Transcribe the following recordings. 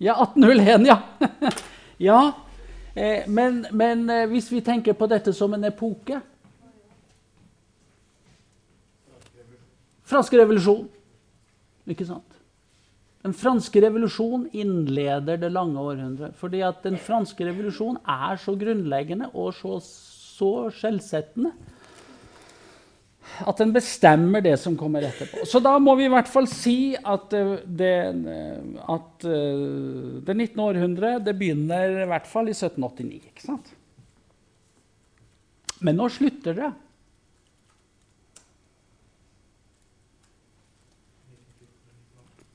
Ja, 1801, ja. ja. Eh, men, men eh, hvis vi tenker på dette som en epoke Fransk revolusjon. Ikke sant? Den franske revolusjon innleder det lange århundret. Fordi at den franske revolusjon er så grunnleggende og så, så skjellsettende at den bestemmer det som kommer etterpå. Så da må vi i hvert fall si at det, det, at eh, det 19. århundre det begynner i hvert fall i 1789. ikke sant? Men nå slutter det.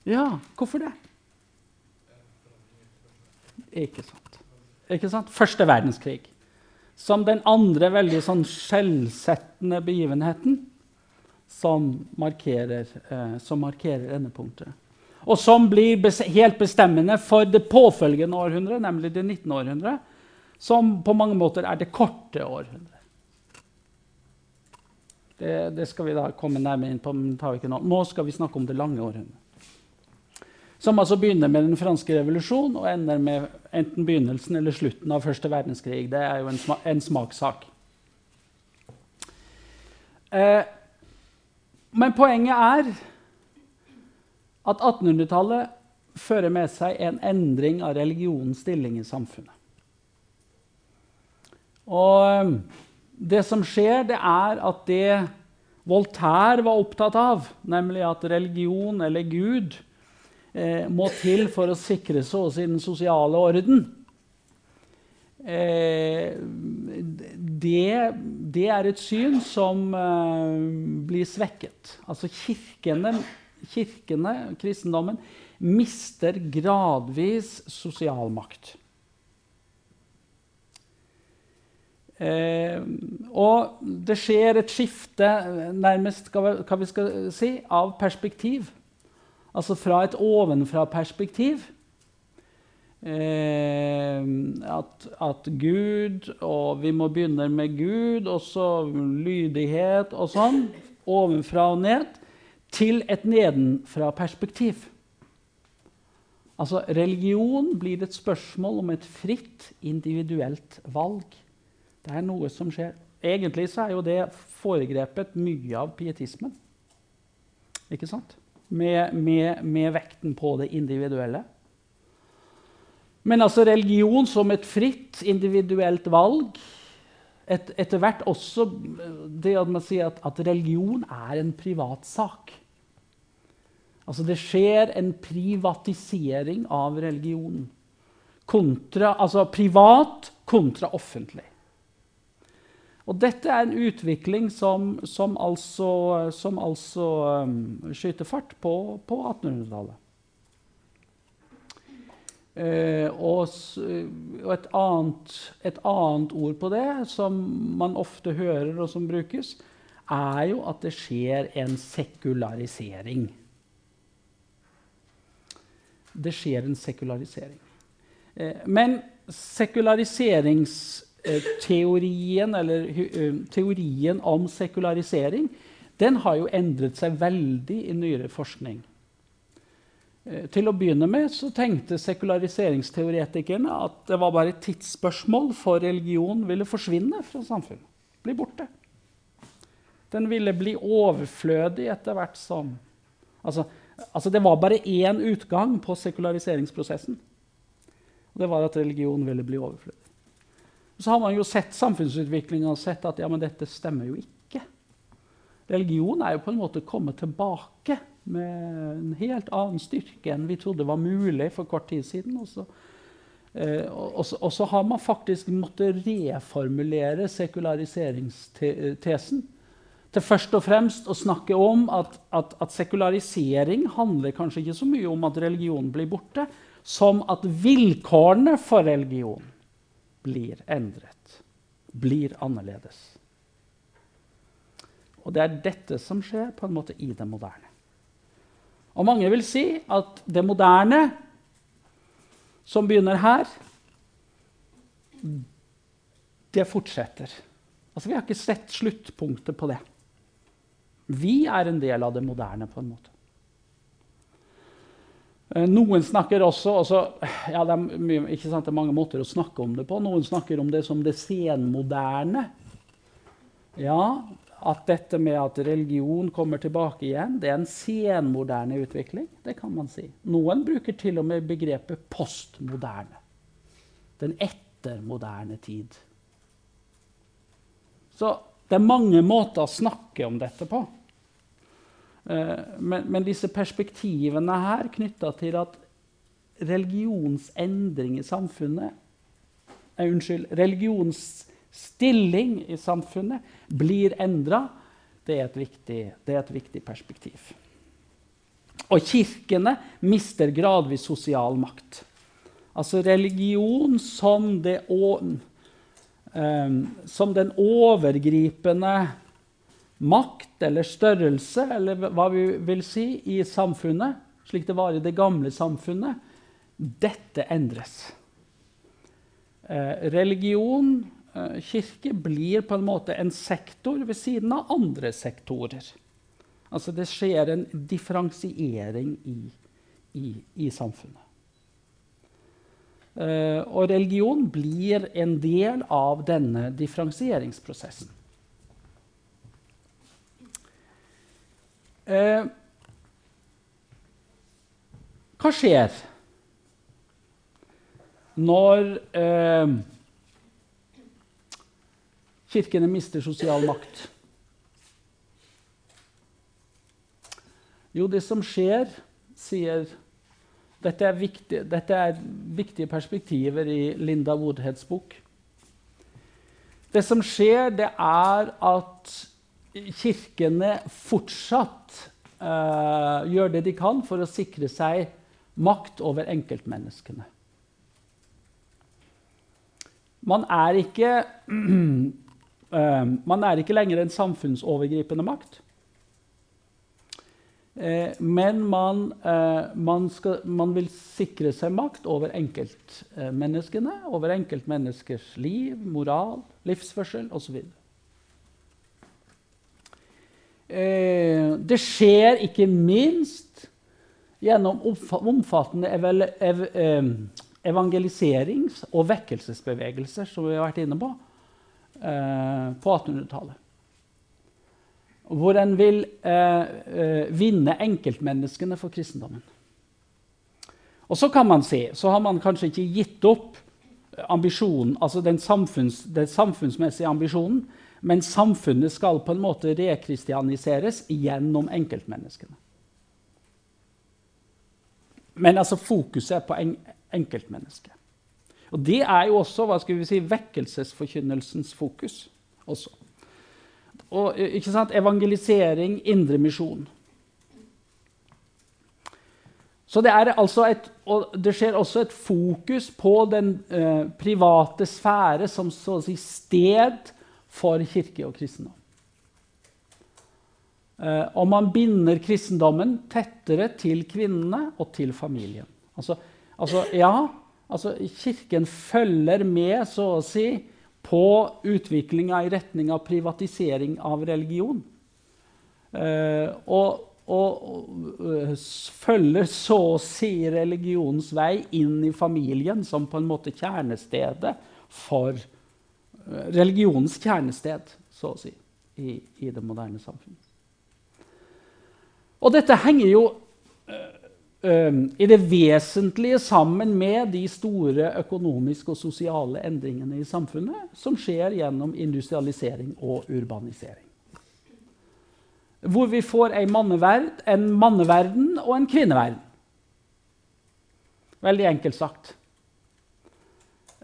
Ja, hvorfor det? Ikke sant. Ikke sant? Første verdenskrig som den andre veldig sånn skjellsettende begivenheten som markerer, eh, som markerer endepunktet. Og som blir bes helt bestemmende for det påfølgende århundret, nemlig det 19. århundret, som på mange måter er det korte århundret. Det, det, skal vi da komme nærmere inn på, men tar vi ikke nå. Nå skal vi snakke om det lange århundret. Som altså begynner med den franske revolusjon og ender med enten begynnelsen eller slutten av første verdenskrig. Det er jo en, sma en smakssak. Eh, men poenget er at 1800-tallet fører med seg en endring av religionens stilling i samfunnet. Og eh, det som skjer, det er at det Voltaire var opptatt av, nemlig at religion eller Gud eh, må til for å sikre seg også i den sosiale orden. Eh, det, det, er et syn som eh, blir svekket. Altså kirkene, kirkene, kristendommen, mister gradvis sosial makt. Eh, og det skjer et skifte, nærmest hva vi skal si, av perspektiv. Altså fra et ovenfra-perspektiv. Eh, at, at, Gud Og vi må begynne med Gud, og så lydighet og sånn. Ovenfra og ned. Til et nedenfra-perspektiv. Altså, religion blir et spørsmål om et fritt, individuelt valg. Det er noe som skjer. Egentlig så er jo det foregrepet mye av pietismen. Ikke sant? Med, med, med vekten på det individuelle. Men altså religion som et fritt, individuelt valg. Et, etter hvert også det at man sier at, at religion er en privatsak. Altså det skjer en privatisering av religionen. Kontra, altså privat kontra offentlig. Og dette er en utvikling som, som altså, som altså um, skyter fart på, på 1800-tallet. Uh, og, og et, annet, et, annet, ord på det, som man ofte hører, og som brukes, er jo at det skjer en sekularisering. Det skjer en sekularisering. Uh, men sekulariserings Eh, teorien, eller, eh, teorien om sekularisering den har jo endret seg veldig i nyere forskning. Eh, til å begynne med så tenkte sekulariseringsteoretikerne at det var bare et tidsspørsmål for religion ville forsvinne fra samfunnet. Bli borte. Den ville bli overflødig etter hvert som altså, altså Det var bare én utgang på sekulariseringsprosessen. Det var at religion ville bli overflødig. Så har man jo sett samfunnsutviklinga og sett at ja, men dette stemmer jo ikke. Religion er jo på en måte kommet tilbake med en helt annen styrke enn vi trodde var mulig for kort tid siden. Og så, eh, og, og så har man faktisk måttet reformulere sekulariseringstesen til først og fremst å snakke om at, at, at, sekularisering handler kanskje ikke så mye om at religion blir borte, som at vilkårene for religion blir endret, blir annerledes. Og det er dette som skjer på en måte i det moderne. Og mange vil si at det moderne, som begynner her, det fortsetter. Altså, Vi har ikke sett sluttpunktet på det. Vi er en del av det moderne, på en måte. Eh, noen snakker også, også ja, det, er, sant, det er mange måter å snakke om det på. Noen snakker om det som det senmoderne. Ja, at dette med at religion kommer tilbake igjen, det er en senmoderne utvikling. Det kan man si. Noen bruker til og med begrepet postmoderne. Den ettermoderne tid. Så det er mange måter å snakke om dette på. Eh, men, men, disse perspektivene her knytta til at religionsendring i samfunnet eh, Unnskyld, religionsstilling i samfunnet blir endra, det, det, er et viktig perspektiv. Og kirkene mister gradvis sosial makt. Altså religion som, det, um, som den overgripende makt eller størrelse, eller hva vi vil si, i samfunnet, slik det var i det gamle samfunnet, dette endres. Eh, religion, eh, kirke, blir på en måte en sektor ved siden av andre sektorer. Altså det skjer en differensiering i, i, i samfunnet. Eh, og religion blir en del av denne differensieringsprosessen. Eh, hva skjer når eh, kirkene mister sosial makt? Jo, det som skjer, sier dette er, viktig, dette er viktige perspektiver i Linda Woodheads bok. Det som skjer, det er at kirkene fortsatt uh, gjør det de kan for å sikre seg makt over enkeltmenneskene. Man er ikke, uh, man er ikke lenger en samfunnsovergripende makt. Uh, men man, man, skal, man, vil sikre seg makt over enkeltmenneskene, over enkeltmenneskers liv, moral, livsførsel osv. Eh, det skjer ikke minst gjennom omfattende eh, evangeliserings- og vekkelsesbevegelser, som vi har vært inne på, eh, på 1800-tallet. Hvor en vil vinne enkeltmenneskene for kristendommen. Og så kan man si, så har man kanskje ikke gitt opp ambisjonen, altså den, samfunns, den samfunnsmessige ambisjonen, men samfunnet skal på en måte rekristianiseres gjennom enkeltmenneskene. Men altså fokuset er på en, enkeltmennesket. Og det er jo også hva skal vi si, vekkelsesforkynnelsens fokus. også. Og, ikke sant? Evangelisering, indremisjon. Så det, altså et, det skjer også et fokus på den eh, private sfære som så å si sted for kirke og kristendom. Eh, og man binder kristendommen tettere til kvinnene og til familien. Altså, altså, ja, altså Kirken følger med, så å si, på utviklinga i retning av privatisering av religion. Eh, og, og, og, følger så å si religionens vei inn i familien som på en måte kjernestedet for religionens kjernested, så å si, i, i det moderne samfunnet. Og dette henger jo øh, i det vesentlige sammen med de store økonomiske og sosiale endringene i samfunnet som skjer gjennom industrialisering og urbanisering. Hvor vi får en manneverd, en manneverden og en kvinneverden. Veldig enkelt sagt.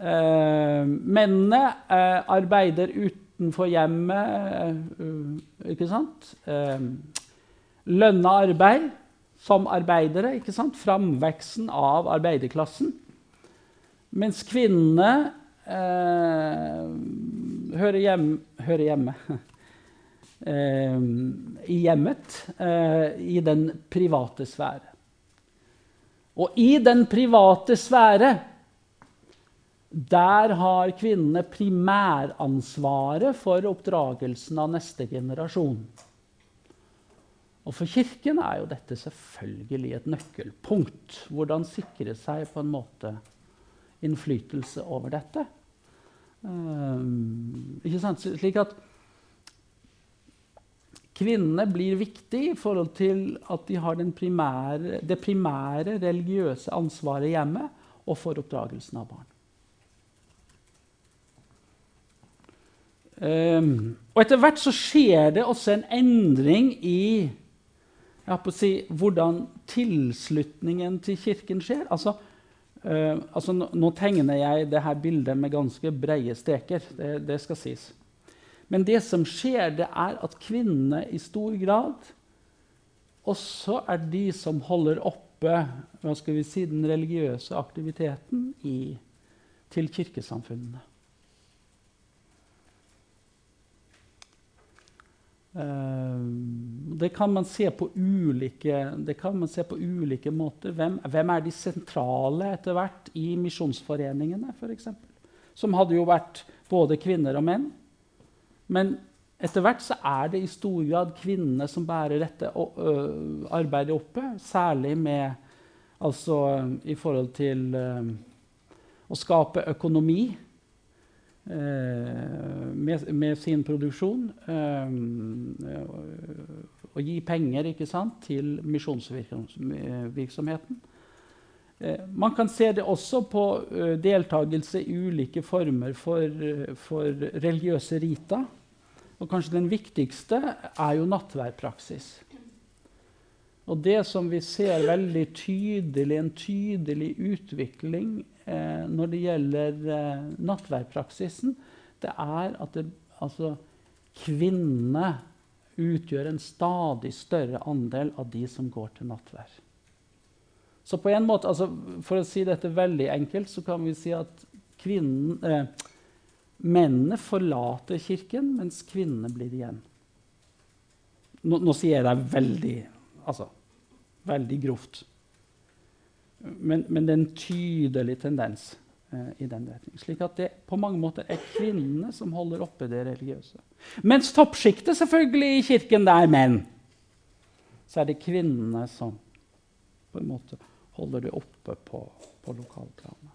Uh, mennene uh, arbeider utenfor hjemmet, uh, ikke sant? lønna arbeid som arbeidere, ikke sant? Framveksten av arbeiderklassen. Mens kvinnene hører, hjem, hører, hjemme i hjemmet, i den private sfære. Og i den private sfære der har kvinnene primæransvaret for oppdragelsen av neste generasjon. Og for Kirken er jo dette selvfølgelig et nøkkelpunkt. Hvordan sikre seg på en måte innflytelse over dette. Um, ikke sant? Slik at kvinnene blir viktig i forhold til at de har primære, det primære religiøse ansvaret hjemme og for oppdragelsen av barn. Um, og etter hvert så skjer det også en endring i si, hvordan tilslutningen til Kirken skjer. Altså, uh, altså nå, nå, tegner jeg det her bildet med ganske breie streker. Det, det, skal sies. Men det som skjer, det er at kvinnene i stor grad også er de som holder oppe hva skal vi si, den religiøse aktiviteten i, til kirkesamfunnene. Det kan man se på ulike, se på ulike måter. Hvem, hvem, er de sentrale etter hvert i misjonsforeningene, f.eks.? Som hadde jo vært både kvinner og menn. Men etter hvert så er det i stor grad kvinnene som bærer dette arbeidet oppe. Særlig med, altså, i forhold til ø, å skape økonomi Eh, med, med, sin produksjon eh, og gi penger sant, til misjonsvirksomheten. Eh, man kan se det også på deltakelse i ulike former for, for religiøse rita. Og kanskje den viktigste er jo nattverdpraksis. Og det som vi ser veldig tydelig, en tydelig utvikling eh, når det gjelder eh, nattværpraksisen, det er at det, altså, kvinnene utgjør en stadig større andel av de som går til nattvær. Så på en måte, altså, For å si dette veldig enkelt, så kan vi si at kvinnen, eh, mennene forlater kirken, mens kvinnene blir igjen. Nå, nå sier jeg det veldig, altså, veldig grovt. Men, men, det er en tydelig tendens eh, i den retning. Slik at det på mange måter er kvinnene som holder oppe det religiøse. Mens toppsjiktet selvfølgelig i kirken, det er menn. Så er det kvinnene som på en måte holder det oppe på, på lokalplanet.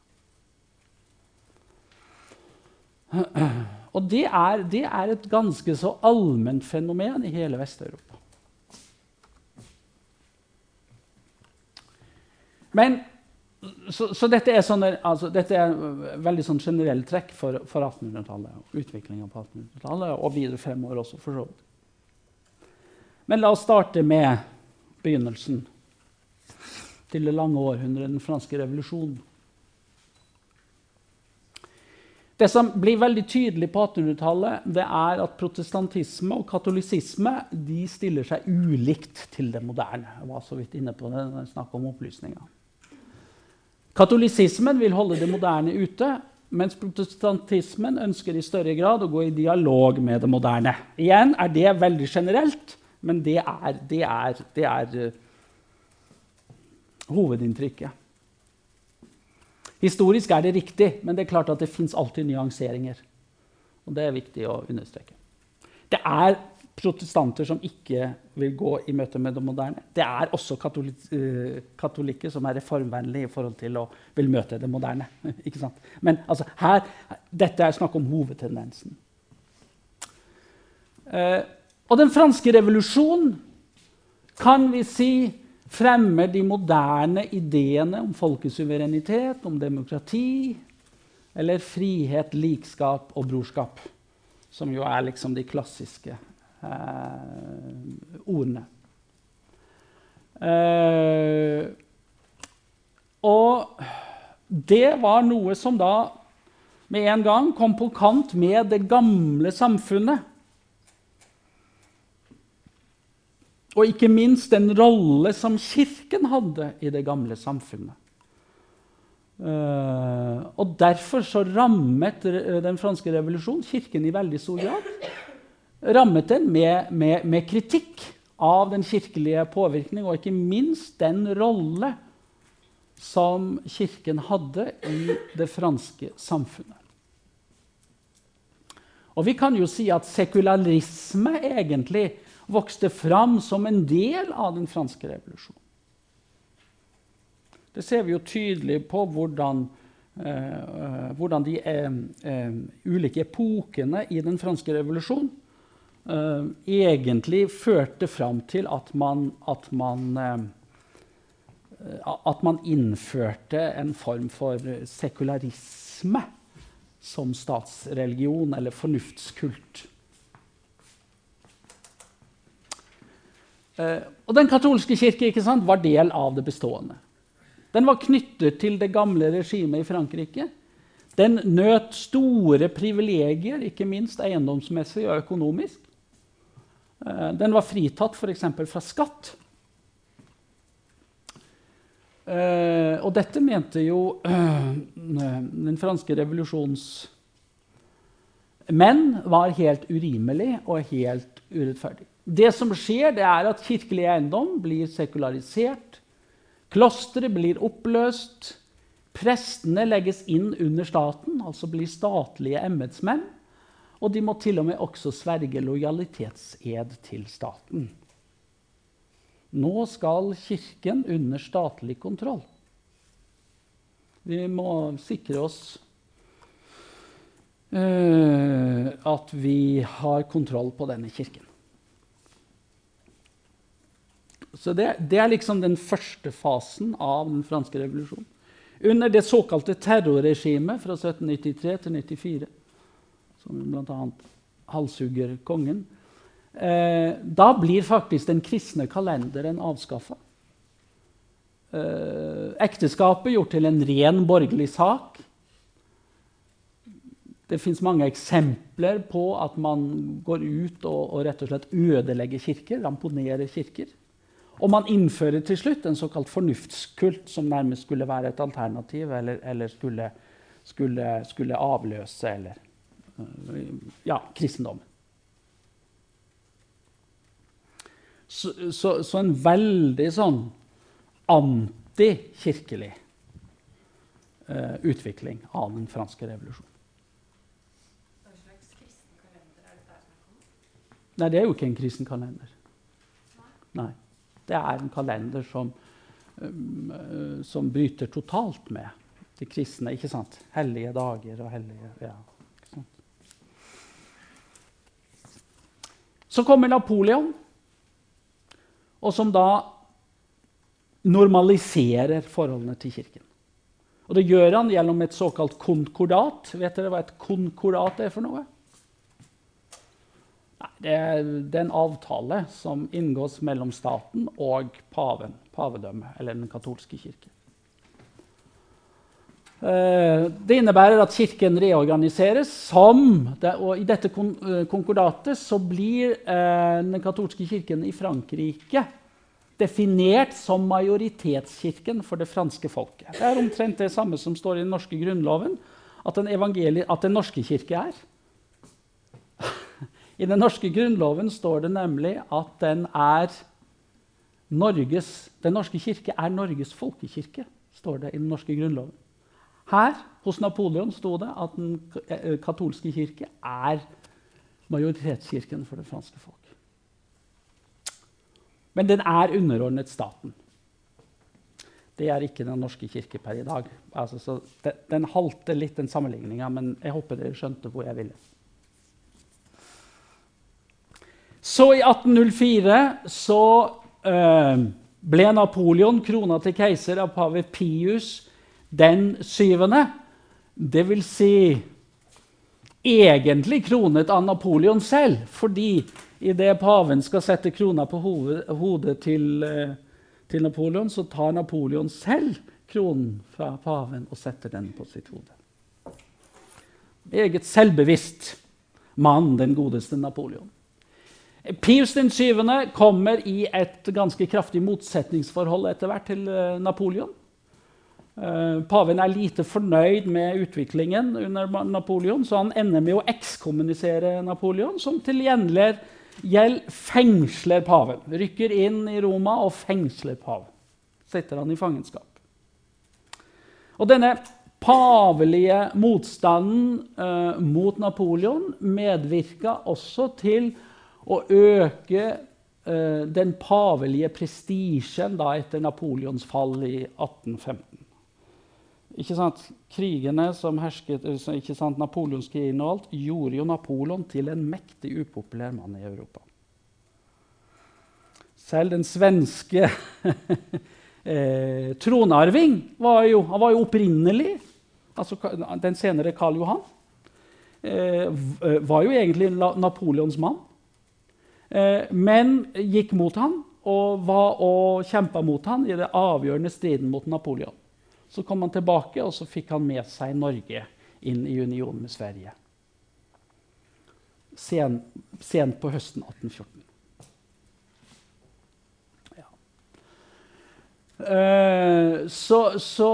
Og det er, det er et ganske så allment fenomen i hele Vest-Europa. Men, så, så dette, er sånne, altså, dette er veldig sånn generelt trekk for, for 1800-tallet. og Utviklinga på 1800-tallet og videre fremover også, for så vidt. Men la oss starte med begynnelsen til det lange århundret, den franske revolusjonen. Det som blir veldig tydelig på 1800-tallet, det er at protestantisme og katolisisme de stiller seg ulikt til det moderne. Jeg var så vidt inne på det når jeg snakket om opplysninga. Katolisismen vil holde det moderne ute, mens protestantismen ønsker i større grad å gå i dialog med det moderne. Igjen er det veldig generelt, men det er, det er, det er uh, hovedinntrykket. Historisk er det riktig, men det er klart at det fins alltid nyanseringer. Og det er viktig å understreke. Det er protestanter som ikke vil gå i møte med det moderne. Det er også uh, katolikker som er reformvennlige i forhold til å vil møte det moderne. Men altså, her, dette er snakk om hovedtendensen. Eh, og den franske revolusjonen kan vi si fremmer de moderne ideene om folkesuverenitet, om demokrati, eller frihet, likskap og brorskap. Som jo er liksom de klassiske eh, ordene. Eh, og det var noe som da med en gang kom på kant med det gamle samfunnet. Og ikke minst den rolle som Kirken hadde i det gamle samfunnet. Uh, og Derfor så rammet den franske revolusjonen Kirken i veldig stor grad rammet den med, med, med, kritikk av den kirkelige påvirkning, og ikke minst den rolle som Kirken hadde i det franske samfunnet. Og vi kan jo si at sekularisme egentlig vokste fram som en del av den franske revolusjonen. Det ser vi jo tydelig på hvordan, eh, hvordan de eh, eh, ulike epokene i den franske revolusjonen eh, egentlig førte fram til at man, at man uh, at man innførte en form for sekularisme som statsreligion eller fornuftskult. Uh, og Den katolske kirke sant, var del av det bestående. Den var knyttet til det gamle regimet i Frankrike. Den nøt store privilegier, ikke minst eiendomsmessig og økonomisk. Eh, den var fritatt f.eks. fra skatt. Uh, og dette mente jo den franske revolusjons menn var helt urimelig og helt urettferdig. Det som skjer, det er at kirkelig eiendom blir sekularisert. Klosteret blir oppløst. Prestene legges inn under staten, altså blir statlige embetsmenn. Og de må til og med også sverge lojalitetsed til staten. Nå skal Kirken under statlig kontroll. Vi må sikre oss uh, at vi har kontroll på denne kirken. Så det, det, er liksom den første fasen av den franske revolusjonen. Under det såkalte terrorregimet fra 1793 til 1994, som bl.a. halshugger kongen, Eh, da blir faktisk den kristne kalenderen avskaffa. Eh, ekteskapet gjort til en ren borgerlig sak. Det fins mange eksempler på at man går ut og, og, rett og slett ødelegger kirker, ramponerer kirker. Og man innfører til slutt en såkalt fornuftskult, som nærmest skulle være et alternativ, eller, eller skulle, skulle, skulle, avløse eller, ja, kristendommen. Så, så, så en veldig sånn antikirkelig uh, utvikling av den franske revolusjonen. Hva slags kristen kalender er dette snakk om? Nei, det er jo ikke en kristen kalender. Nei. Det er en kalender som, uh, som bryter totalt med de kristne. ikke sant? Hellige dager og hellige ja, Så kommer Napoleon og som da normaliserer forholdene til Kirken. Og Det gjør han gjennom et såkalt konkordat. Vet dere hva et konkordat er for noe? Nei, det, er, det en avtale som inngås mellom staten og paven, pavedømmet, eller den katolske kirke. Eh, det innebærer at Kirken reorganiseres som og I dette eh, konkordatet så blir eh, den katolske kirken i Frankrike definert som majoritetskirken for det franske folket. Det er omtrent det samme som står i den norske grunnloven at den, at den norske kirke er. I den norske grunnloven står det nemlig at Norges, Den norske kirke er Norges folkekirke, står det i den norske grunnloven. Her hos Napoleon sto det at den eh, katolske kirke er majoritetskirken for det franske folk. Men den er underordnet staten. Det er ikke Den norske kirke per i dag. Altså, det, den halter litt, den sammenligninga, men jeg håper dere skjønte hvor jeg ville. Så i 1804 så øh, ble Napoleon krona til keiser av pave Pius den syvende. Det vil si egentlig kronet av Napoleon selv, fordi idet paven skal sette krona på hodet til, eh, til, Napoleon, så tar Napoleon selv kronen fra paven og setter den på sitt hode. Eget selvbevisst mann, den godeste Napoleon. Pius den syvende kommer i et ganske kraftig motsetningsforhold etter hvert til eh, Napoleon. Eh, paven er lite fornøyd med utviklingen under Napoleon, så han ender med å ekskommunisere Napoleon, som til gjengjeld fengsler paven. Rykker inn i Roma og fengsler paven. Setter han i fangenskap. Og denne pavelige motstanden uh, mot Napoleon medvirka også til å øke eh, den pavelige prestisjen etter Napoleons fall i 1815. Ikke sant? Krigene som hersket, eh, ikke sant, Napoleonskrigen og alt, gjorde jo Napoleon til en mektig upopulær mann i Europa. Selv den svenske eh, tronarving var jo, han var jo opprinnelig altså Den senere Karl Johan eh, eh, var jo egentlig Napoleons mann. Eh, men gikk mot han og, var, og kjempa mot han i det avgjørende striden mot Napoleon. Så kom han tilbake, og så fikk han med seg Norge inn i union med Sverige. Sen, sent på høsten 1814. Ja. Uh, så, så,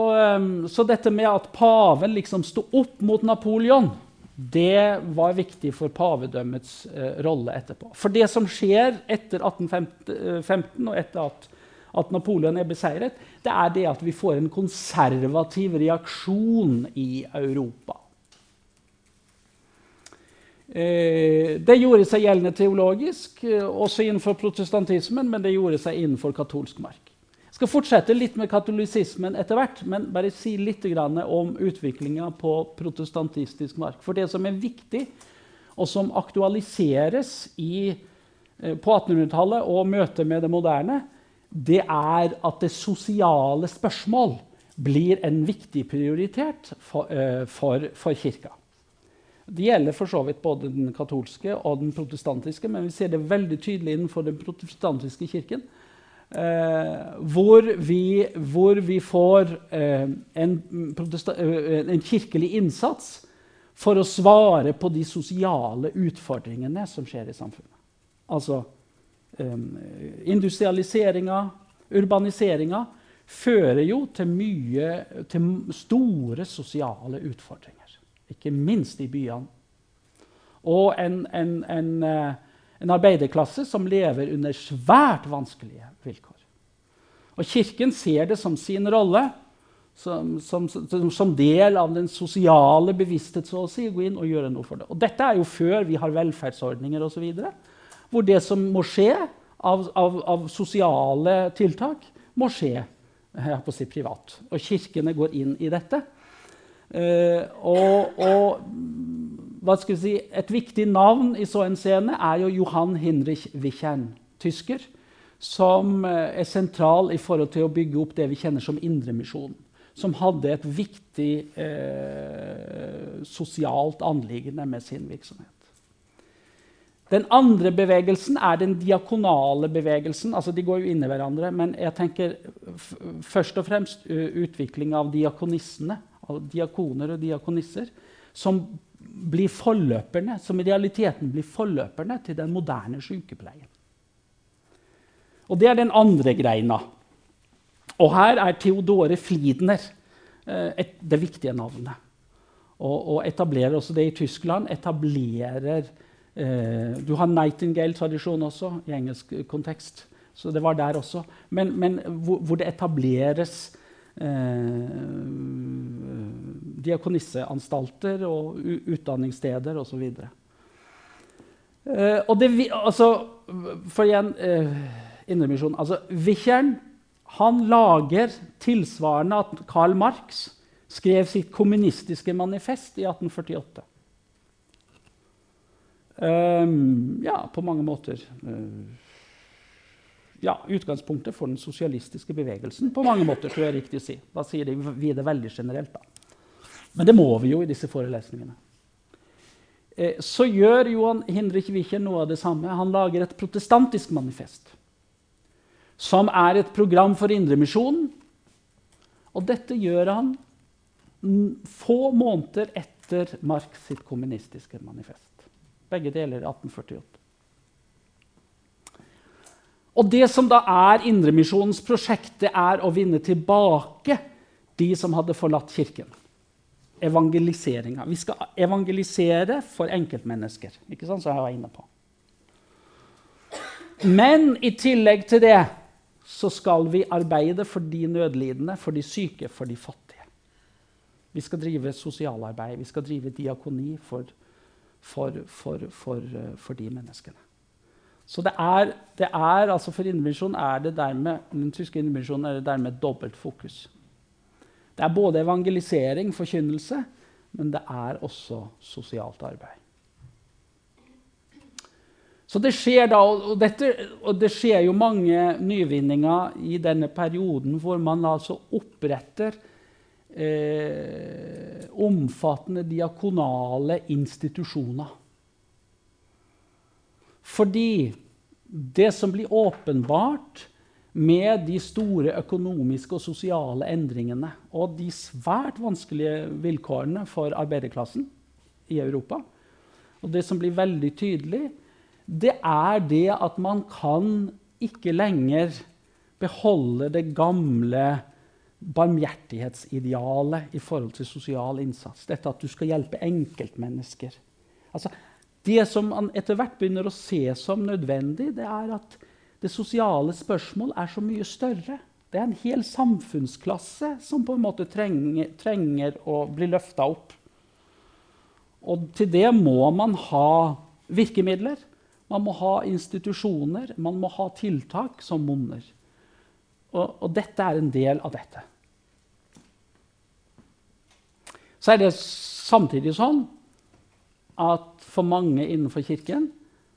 så, dette med at paven liksom sto opp mot Napoleon, det var viktig for pavedømmets uh, rolle etterpå. For det som skjer etter 1815 og etter at at Napoleon er beseiret, det er det at vi får en konservativ reaksjon i Europa. Eh, det gjorde seg gjeldende teologisk, eh, også innenfor protestantismen, men det gjorde seg innenfor katolsk mark. Jeg skal fortsette litt med katolisismen etter hvert, men bare si litt om utviklinga på protestantistisk mark. For det som er viktig, og som aktualiseres i, eh, på 1800-tallet og møtet med det moderne, det er at det sosiale spørsmål blir en viktig prioritet for, uh, for, for kirka. Det gjelder for så vidt både den katolske og den protestantiske, men vi ser det veldig tydelig innenfor den protestantiske kirken. Eh, hvor, vi, hvor, vi, får eh, en, en, kirkelig innsats for å svare på de sosiale utfordringene som skjer i samfunnet. Altså industrialiseringa, urbaniseringa, fører jo til, mye, til store sosiale utfordringer. Ikke minst i byene. Og en, en, en, eh, en arbeiderklasse som lever under svært vanskelige vilkår. Og Kirken ser det som sin rolle, som, som, som, del av den sosiale bevissthet, så å si, gå inn og gjøre noe for det. Og dette er jo før vi har velferdsordninger osv hvor det som må skje av, av, av sosiale tiltak, må skje jeg på å si, privat. Og kirkene går inn i dette. Uh, og, og hva skal si, et viktig navn i så en scene er jo Johan Hinrich Wichern, tysker, som uh, er sentral i forhold til å bygge opp det vi kjenner som Indremisjonen. Som hadde et viktig uh, sosialt anliggende med sin virksomhet. Den andre bevegelsen er den diakonale bevegelsen. altså De går jo inn i hverandre. Men jeg tenker først og fremst utvikling av diakonissene. Av diakoner og diakonisser. Som blir forløperne, som i realiteten blir forløperne til den moderne sykepleien. Og det er den andre greina. Og her er Theodore Fliedner et, det viktige navnet. Og, og etablerer også det i Tyskland. etablerer Eh, du har Nightingale-tradisjon også i engelsk kontekst. Så det var der også. Men, men hvor, hvor, det etableres eh, diakonisseanstalter og utdanningssteder osv. Eh, og det, altså, for igjen eh, Indremisjon altså, Wichern han lager tilsvarende at Karl Marx skrev sitt kommunistiske manifest i 1848. Um, ja, på mange måter uh, ja, Utgangspunktet for den sosialistiske bevegelsen. på mange måter, tror jeg er riktig å si. Da sier de, vi det veldig generelt. da. Men det må vi jo i disse forelesningene. Eh, så gjør Johan Hindrich Wicher noe av det samme. Han lager et protestantisk manifest. Som er et program for Indremisjonen. Og dette gjør han få måneder etter Marx sitt kommunistiske manifest. Begge deler i 1848. Og det som da er Indremisjonens prosjekt, det er å vinne tilbake de som hadde forlatt Kirken. Evangeliseringa. Vi skal evangelisere for enkeltmennesker, ikke sant, som jeg var inne på. Men i tillegg til det så skal vi arbeide for de nødlidende, for de syke, for de fattige. Vi skal drive sosialarbeid, vi skal drive diakoni for for, for, for, for de menneskene. Så det er, det er altså for Indremisjonen er det dermed, den tyske indremisjonen er det dermed dobbelt fokus. Det er både evangelisering, forkynnelse, men det er også sosialt arbeid. Så det skjer da, og, dette, og det skjer jo mange nyvinninger i denne perioden hvor man altså oppretter eh, omfattende diakonale institusjoner. Fordi det som blir åpenbart med de store økonomiske og sosiale endringene og de svært vanskelige vilkårene for arbeiderklassen i Europa, og det som blir veldig tydelig, det er det at man kan ikke lenger beholde det gamle barmhjertighetsidealet i forhold til sosial innsats. Dette at du skal hjelpe enkeltmennesker. Altså, det som man etter hvert begynner å se som nødvendig, det er at det sosiale spørsmål er så mye større. Det er en hel samfunnsklasse som på en måte trenger, trenger å bli løfta opp. Og til det må man ha virkemidler. Man må ha institusjoner, man må ha tiltak som monner. Og, og dette er en del av dette. Så er det samtidig sånn at for mange innenfor Kirken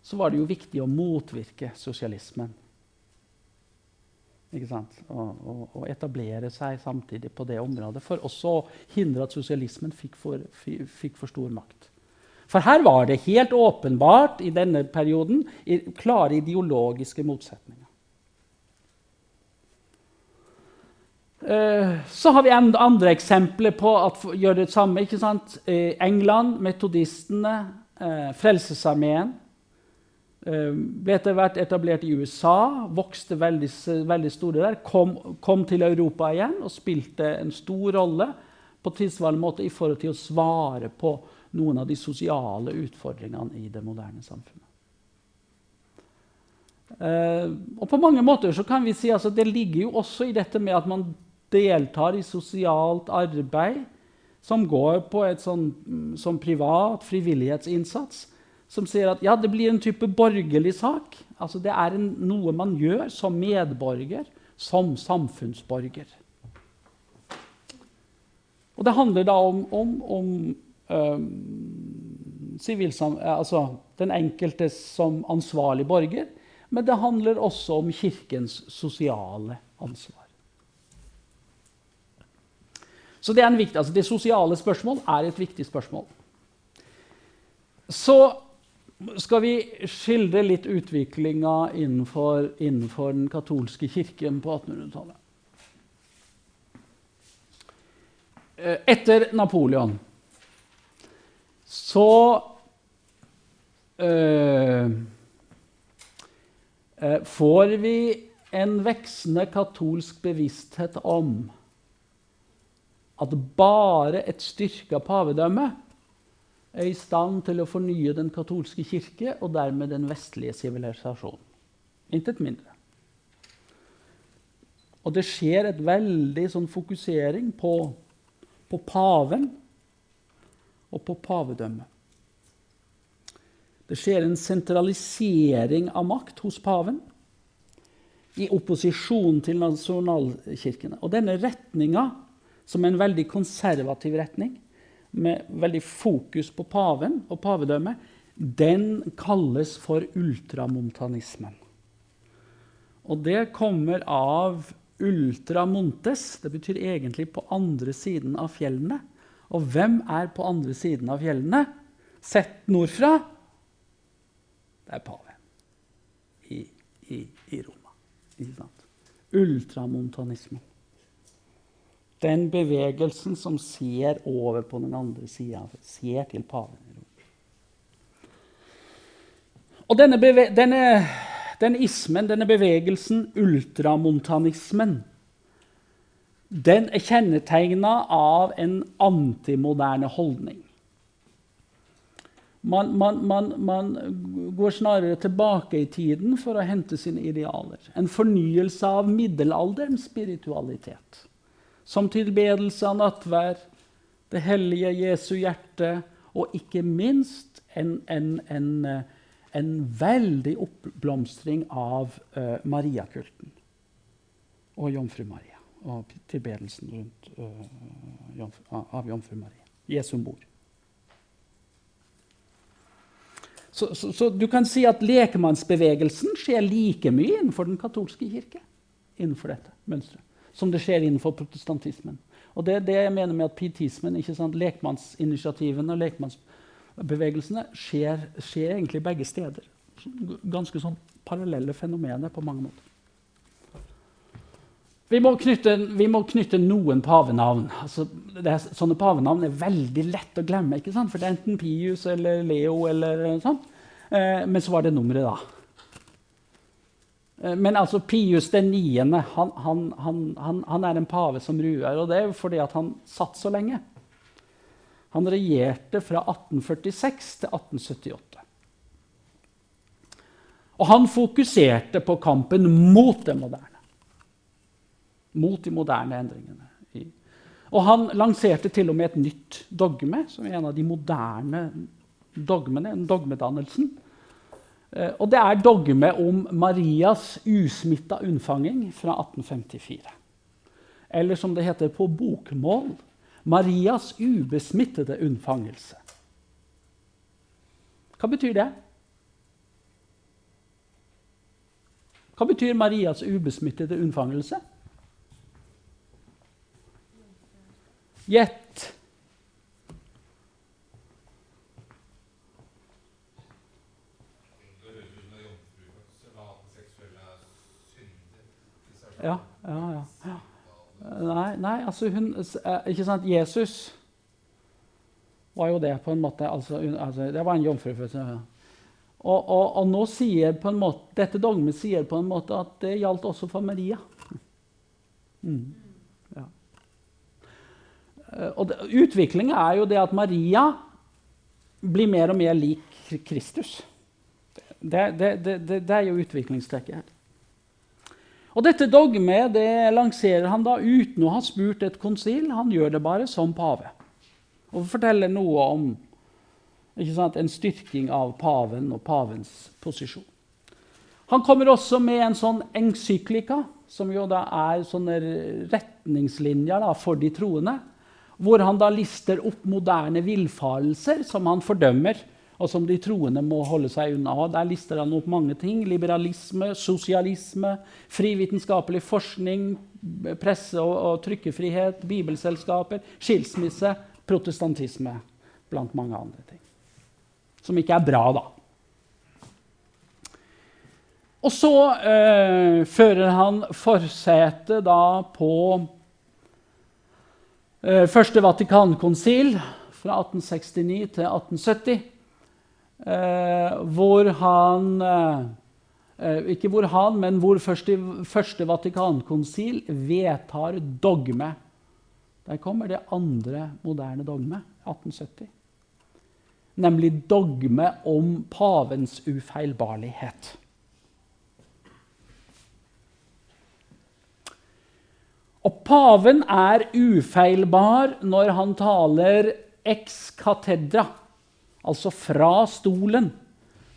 så var det jo viktig å motvirke sosialismen. Ikke sant? Og, og, og etablere seg samtidig på det området for også å hindre at sosialismen fikk for, fikk for stor makt. For her var det helt åpenbart i denne perioden klare ideologiske motsetninger. Eh, så har vi andre eksempler på at gjør det samme. ikke sant? England, metodistene, eh, Frelsesarmeen. Eh, ble etter hvert etablert i USA, vokste veldig, veldig store der. Kom, kom, til Europa igjen og spilte en stor rolle på tilsvarende måte i forhold til å svare på noen av de sosiale utfordringene i det moderne samfunnet. Uh, og på mange måter så kan vi si altså, Det ligger jo også i dette med at man deltar i sosialt arbeid som går på et sånn, som privat frivillighetsinnsats, som sier at ja, det blir en type borgerlig sak. Altså, det er en, noe man gjør som medborger, som samfunnsborger. Og det handler da om, om, om um, altså, den enkelte som ansvarlig borger, men det handler også om Kirkens sosiale ansvar. Så det, viktig, altså det sosiale spørsmål er et viktig spørsmål. Så skal vi skildre litt utviklinga innenfor, innenfor, den katolske kirken på 1800-tallet. Eh, etter Napoleon så øh, får vi en veksende katolsk bevissthet om at bare et styrka pavedømme er i stand til å fornye den katolske kirke og dermed den vestlige sivilisasjonen. Intet mindre. Og det skjer et veldig sånn fokusering på, på paven og på pavedømmet. Det skjer en sentralisering av makt hos paven i opposisjon til nasjonalkirkene. Og denne retninga som en veldig konservativ retning, med veldig fokus på paven og pavedømmet, den kalles for ultramontanismen. Og det kommer av ultramontes. Det betyr egentlig på andre siden av fjellene. Og hvem er på andre siden av fjellene? Sett nordfra det er paven i, i, i Roma. Ultramontanismen. Den bevegelsen som ser over på den andre sida, ser til paven. Og denne, denne, denne, ismen, denne bevegelsen, ultramontanismen, den er kjennetegna av en antimoderne holdning. Man, man, man, man, går snarere tilbake i tiden for å hente sine idealer. En fornyelse av middelalderens spiritualitet som tilbedelse av nattvær, det hellige Jesu hjerte og ikke minst en, en, en, en veldig oppblomstring av uh, Mariakulten og Jomfru Maria. Og tilbedelsen rundt, uh, jomfru, av Jomfru Maria. Jesu mor. Så, så, så, du kan si at lekmannsbevegelsen skjer like mye innenfor den katolske kirke innenfor dette mønstret, som det skjer innenfor protestantismen. Og det er det jeg mener med at pietismen, ikke sant, lekmannsinitiativene og lekmannsbevegelsene skjer, skjer, egentlig begge steder. Ganske sånn parallelle fenomener på mange måter. Vi må knytte, vi må knytte noen pavenavn. Altså, er, sånne pavenavn er veldig lett å glemme. ikke sant? For det er enten Pius eller Leo eller sånt. Eh, men så var det nummeret, da. Eh, men altså Pius den 9. Han, han, han, han, er en pave som ruer. Og det er fordi han satt så lenge. Han regjerte fra 1846 til 1878. Og han fokuserte på kampen mot det moderne. Mot de moderne endringene. Og han lanserte til og med et nytt dogme, som er en av de moderne dogmene, dogmedannelsen og det er dogme om Marias usmitta unnfanging fra 1854. Eller som det heter på bokmål Marias ubesmittede unnfangelse. Hva betyr det? Hva betyr Marias ubesmittede unnfangelse? Gjett. Ja, ja, ja. Nei, nei, altså hun eh, Ikke sant? Jesus var jo det, på en måte. Altså, altså, det var en jomfrufødsel. Og, og, og, nå sier på en måte, dette dogmet sier på en måte at det gjaldt også for Maria. Mm. Ja. Eh, og Utviklinga er jo det at Maria blir mer og mer lik Kristus. Det, det, det er jo utviklingstrekket her. Og Dette dogmet det lanserer han da uten å ha spurt et konsil. Han gjør det bare som pave. Og forteller noe om sant, en styrking av paven og pavens posisjon. Han kommer også med en sånn encyklika, som jo da er sånne retningslinjer da, for de troende. Hvor han da lister opp moderne villfarelser som han fordømmer og som de troende må holde seg unna. Der lister han opp mange ting. Liberalisme, sosialisme, frivitenskapelig forskning, presse- og, og trykkefrihet, bibelselskaper, skilsmisse, protestantisme, blant mange andre ting. Som ikke er bra, da. Og så øh, fører han forsetet da på øh, første Vatikankonsil fra 1869 til 1870 Eh, hvor han eh, Ikke hvor han, men hvor første, første Vatikankonsil vedtar dogme. Der kommer det andre moderne dogme, 1870. Nemlig dogme om pavens ufeilbarlighet. Og paven er ufeilbar når han taler ex cathedra altså fra stolen,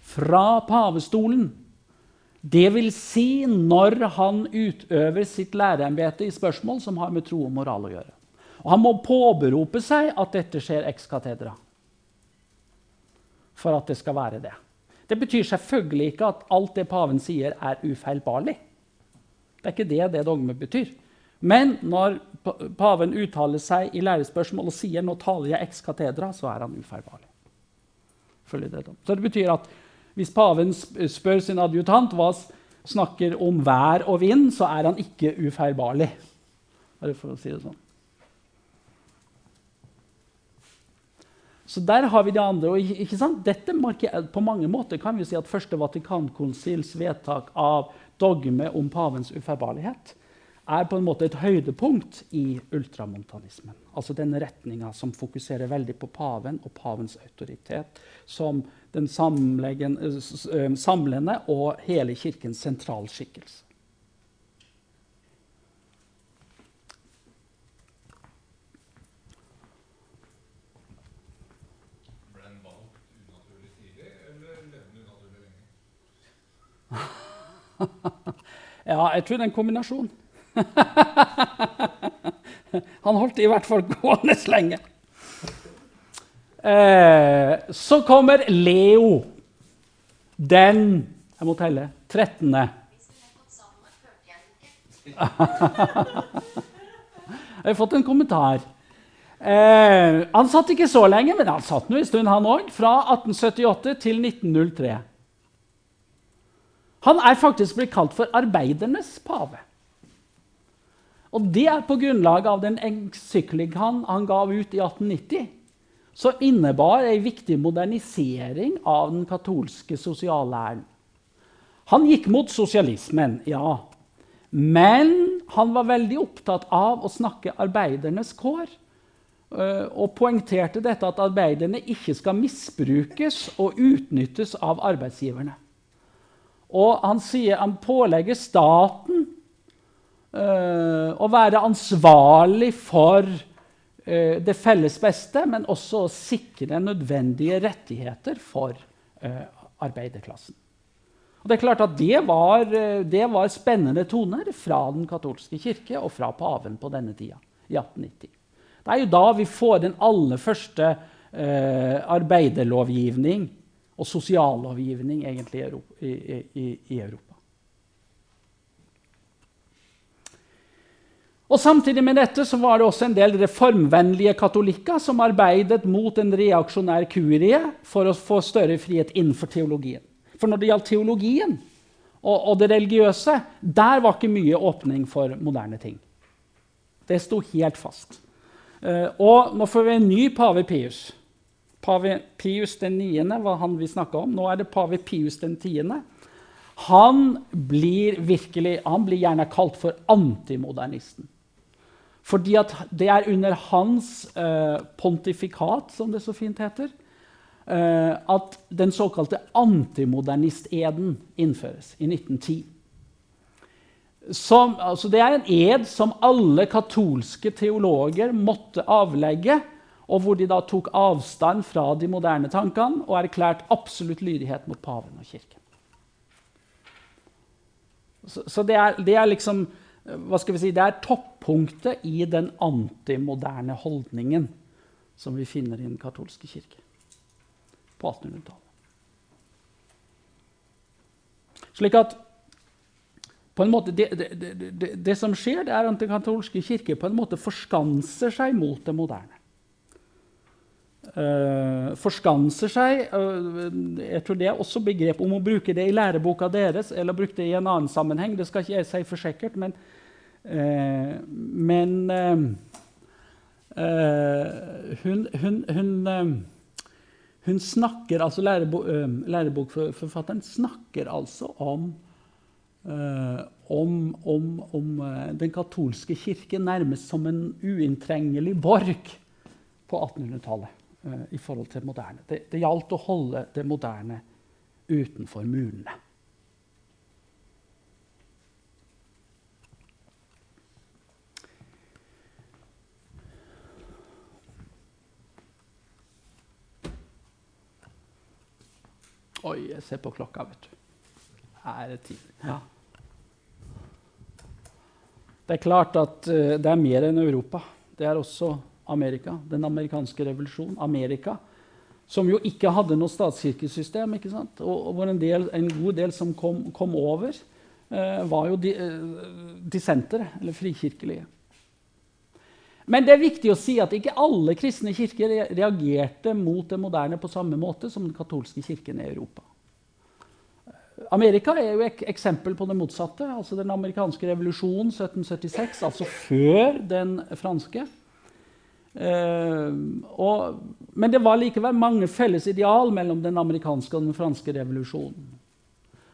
fra pavestolen. Det vil si når han utøver sitt lærerembete i spørsmål som har med tro og moral å gjøre. Og han må påberope seg at dette skjer ex cathedra. For at det skal være det. Det betyr selvfølgelig ikke at alt det paven sier, er ufeilbarlig. Det er ikke det det dogmet betyr. Men når paven uttaler seg i lærespørsmål og sier nå taler jeg ex cathedra, så er han ufeilbarlig. Så det betyr at hvis paven spør sin adjutant hva snakker om vær og vind, så er han ikke ufeilbarlig. Bare for å si det sånn. Så der har vi det andre. Dette markerer, På mange måter kan vi si at første Vatikankonsils vedtak av dogme om pavens ufeilbarlighet er på en måte et høydepunkt i ultramontanismen. Altså den retninga som fokuserer veldig på paven og pavens autoritet som den eh, samlende og hele kirkens sentralskikkelse. ja, jeg tror det er en kombinasjon. Han holdt i hvert fall gående lenge. Eh, så kommer Leo den Jeg må telle 13. Jeg har fått en kommentar. Eh, han satt ikke så lenge, men han satt nå en stund, han òg. Fra 1878 til 1903. Han er faktisk blitt kalt for arbeidernes pave. Og det er på grunnlag av den encyklik han, ga ut i 1890, som innebar ei viktig modernisering av den katolske sosiallæren. Han gikk mot sosialismen, ja. Men han var veldig opptatt av å snakke arbeidernes kår. Eh, og poengterte dette at arbeiderne ikke skal misbrukes og utnyttes av arbeidsgiverne. Og han sier han pålegger staten uh, å være ansvarlig for uh, det felles beste, men også å sikre nødvendige rettigheter for uh, arbeiderklassen. Og det er klart at det var, det var, spennende toner fra den katolske kirke og fra paven på denne tida, i 1890. Det er jo da vi får den aller første arbeiderlovgivning og sosiallovgivning egentlig i, i, i Europa. Og Samtidig med dette så var det også en del reformvennlige katolikker som arbeidet mot en reaksjonær kurie for å få større frihet innenfor teologien. For når det gjaldt teologien og, og, det religiøse, der var ikke mye åpning for moderne ting. Det sto helt fast. Uh, og nå får vi en ny pave Pius. Pave Pius den 9. var han vi snakka om. Nå er det pave Pius den 10. Han blir, virkelig, han blir gjerne kalt for antimodernisten. Fordi det er under hans eh, pontifikat, som det så fint heter, eh, at den såkalte antimodernisteden innføres i 1910. Som, altså det er en ed som alle katolske teologer måtte avlegge og hvor de da tok avstand fra de moderne tankene og erklært absolutt lydighet mot paven og kirken. Så, så det, er, det, er, liksom hva skal vi si, det er toppunktet i den antimoderne holdningen som vi finner i den katolske kirke på 1800-tallet. Slik at på en måte, det, det, det, som skjer, det er at den katolske kirke på en måte forskanser seg mot det moderne uh, forskanser seg. Uh, jeg tror Det er også begrep om å bruke det i læreboka deres eller bruke det i en annen sammenheng. Det skal ikke jeg si for sikkert, men, men hun, hun, hun, hun, snakker altså lærebok, Lærebokforfatteren snakker altså om om, om, om, den katolske kirke nærmest som en uinntrengelig borg på 1800-tallet. Eh, i forhold til moderne. Det, det gjaldt å holde det moderne utenfor murene. Oi, jeg ser på klokka, vet du. Er det tid? Ja. Det er klart at uh, det er mer enn Europa. Det er også Amerika, den amerikanske revolusjonen, Amerika, som jo ikke hadde noe statskirkesystem, ikke sant? og, og en, del, en, god del som kom, kom over, uh, var jo di, uh, eller frikirkelige. Men det er viktig å si at ikke alle kristne kirker reagerte mot det moderne på samme måte som den katolske kirken i Europa. Amerika er jo et eksempel på det motsatte. altså Den amerikanske revolusjonen 1776, altså før den franske. Uh, og, men det var likevel mange felles ideal mellom den amerikanske og den franske revolusjonen.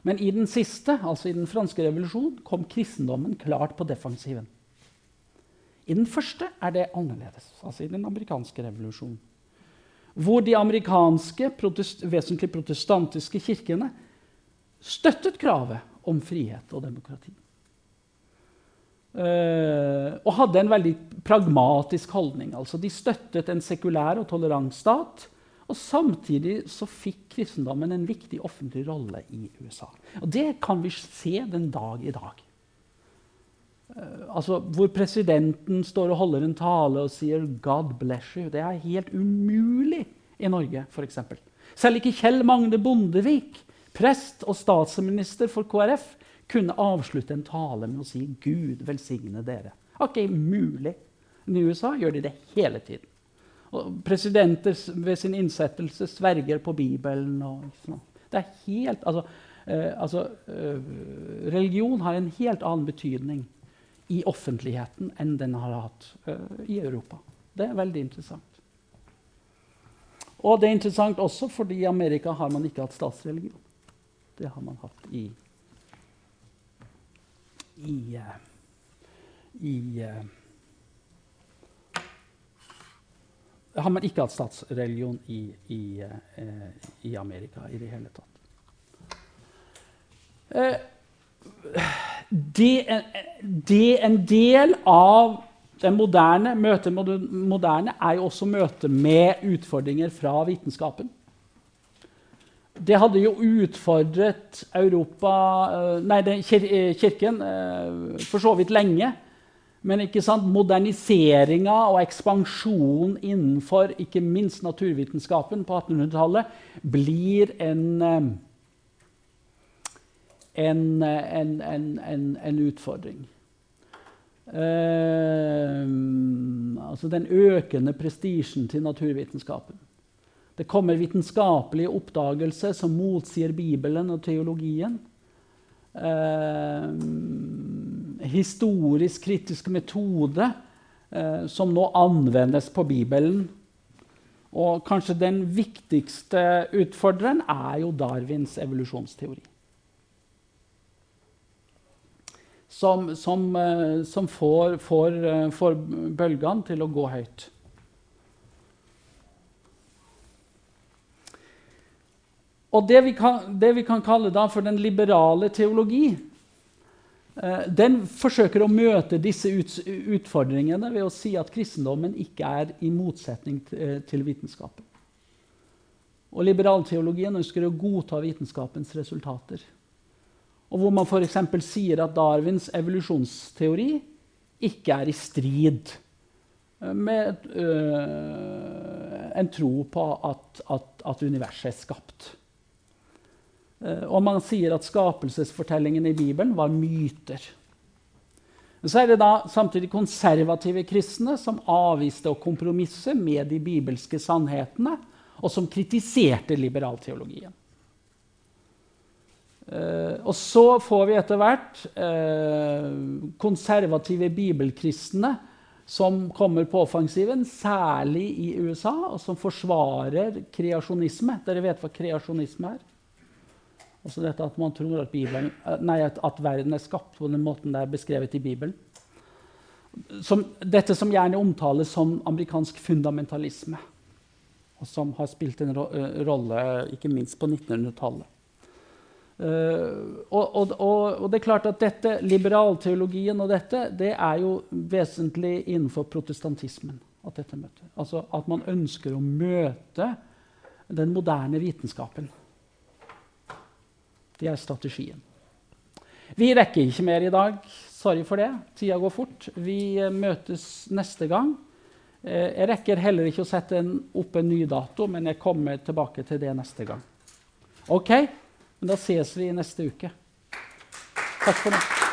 Men i den siste, altså i den franske revolusjonen, kom kristendommen klart på defensiven. I den første er det annerledes, altså i den amerikanske revolusjonen. Hvor de amerikanske protest, vesentlig protestantiske kirkene støttet kravet om frihet og demokrati. Uh, og hadde en veldig pragmatisk holdning. Altså, de støttet en sekulær og tolerant stat. Og samtidig så fikk kristendommen en viktig offentlig rolle i USA. Og det kan vi se den dag i dag. Uh, altså, hvor presidenten står og holder en tale og sier 'God bless you'. Det er helt umulig i Norge, f.eks. Selv ikke Kjell Magne Bondevik, prest og statsminister for KrF, kunne avslutte en tale med å si 'Gud velsigne dere'. Ikke mulig. I USA gjør de det hele tiden. Og presidenter ved sin innsettelse sverger på Bibelen. Og, det er helt, altså, eh, altså eh, Religion har en helt annen betydning i offentligheten enn den har hatt uh, i Europa. Det er veldig interessant. Og det er interessant også fordi i Amerika har man ikke hatt statsreligion. Det har man hatt i i, uh, i uh, har man ikke hatt statsreligion i, i, i, Amerika i det hele tatt. Det det en del av den moderne, møtet med det moderne er jo også møtet med utfordringer fra vitenskapen. Det hadde jo utfordret Europa, eh, nei, eh, Kirken eh, for så vidt lenge. Men ikke sant, moderniseringa og ekspansjonen innenfor ikke minst naturvitenskapen på 1800-tallet blir en, en, en, en utfordring. Uh, altså den økende prestisjen til naturvitenskapen. Det kommer vitenskapelige oppdagelser som motsier Bibelen og teologien. Uh, historisk kritisk metode uh, som nå anvendes på Bibelen. Og kanskje den viktigste utfordreren er jo Darwins evolusjonsteori. Som, som, eh, som får, får, eh, får, bølgene til å gå høyt. Og det vi kan, det vi kan kalle for den liberale teologi, eh, den forsøker å møte disse utfordringene ved å si at kristendommen ikke er i motsetning til vitenskapen. Og liberalteologien ønsker å godta vitenskapens resultater. Og hvor man f.eks. sier at Darwins evolusjonsteori ikke er i strid med øh, en tro på at, at, at, universet er skapt. Øh, og man sier at skapelsesfortellingen i Bibelen var myter. Så er det da samtidig konservative kristne som avviste å kompromisse med de bibelske sannhetene, og som kritiserte liberalteologien. Uh, og så får vi etter hvert eh, konservative bibelkristne som kommer på offensiven, særlig i USA, og som forsvarer kreasjonisme. Dere vet hva kreasjonisme er? Altså dette at man tror at, Bibelen, uh, nei, at, at, verden er skapt på den måten det er beskrevet i Bibelen. Som, dette som gjerne omtales som amerikansk fundamentalisme, og som har spilt en ro rolle ikke minst på 1900-tallet. Uh, og, og, og, det er klart at dette, Liberalteologien og dette det er jo vesentlig innenfor protestantismen. At, dette møter. Altså at man ønsker å møte den moderne vitenskapen. Det er strategien. Vi rekker ikke mer i dag. Sorry for det. Tida går fort. Vi uh, møtes neste gang. Uh, jeg rekker heller ikke å sette en, opp en ny dato, men jeg kommer tilbake til det neste gang. Ok? Men da ses vi neste uke. Takk for nå.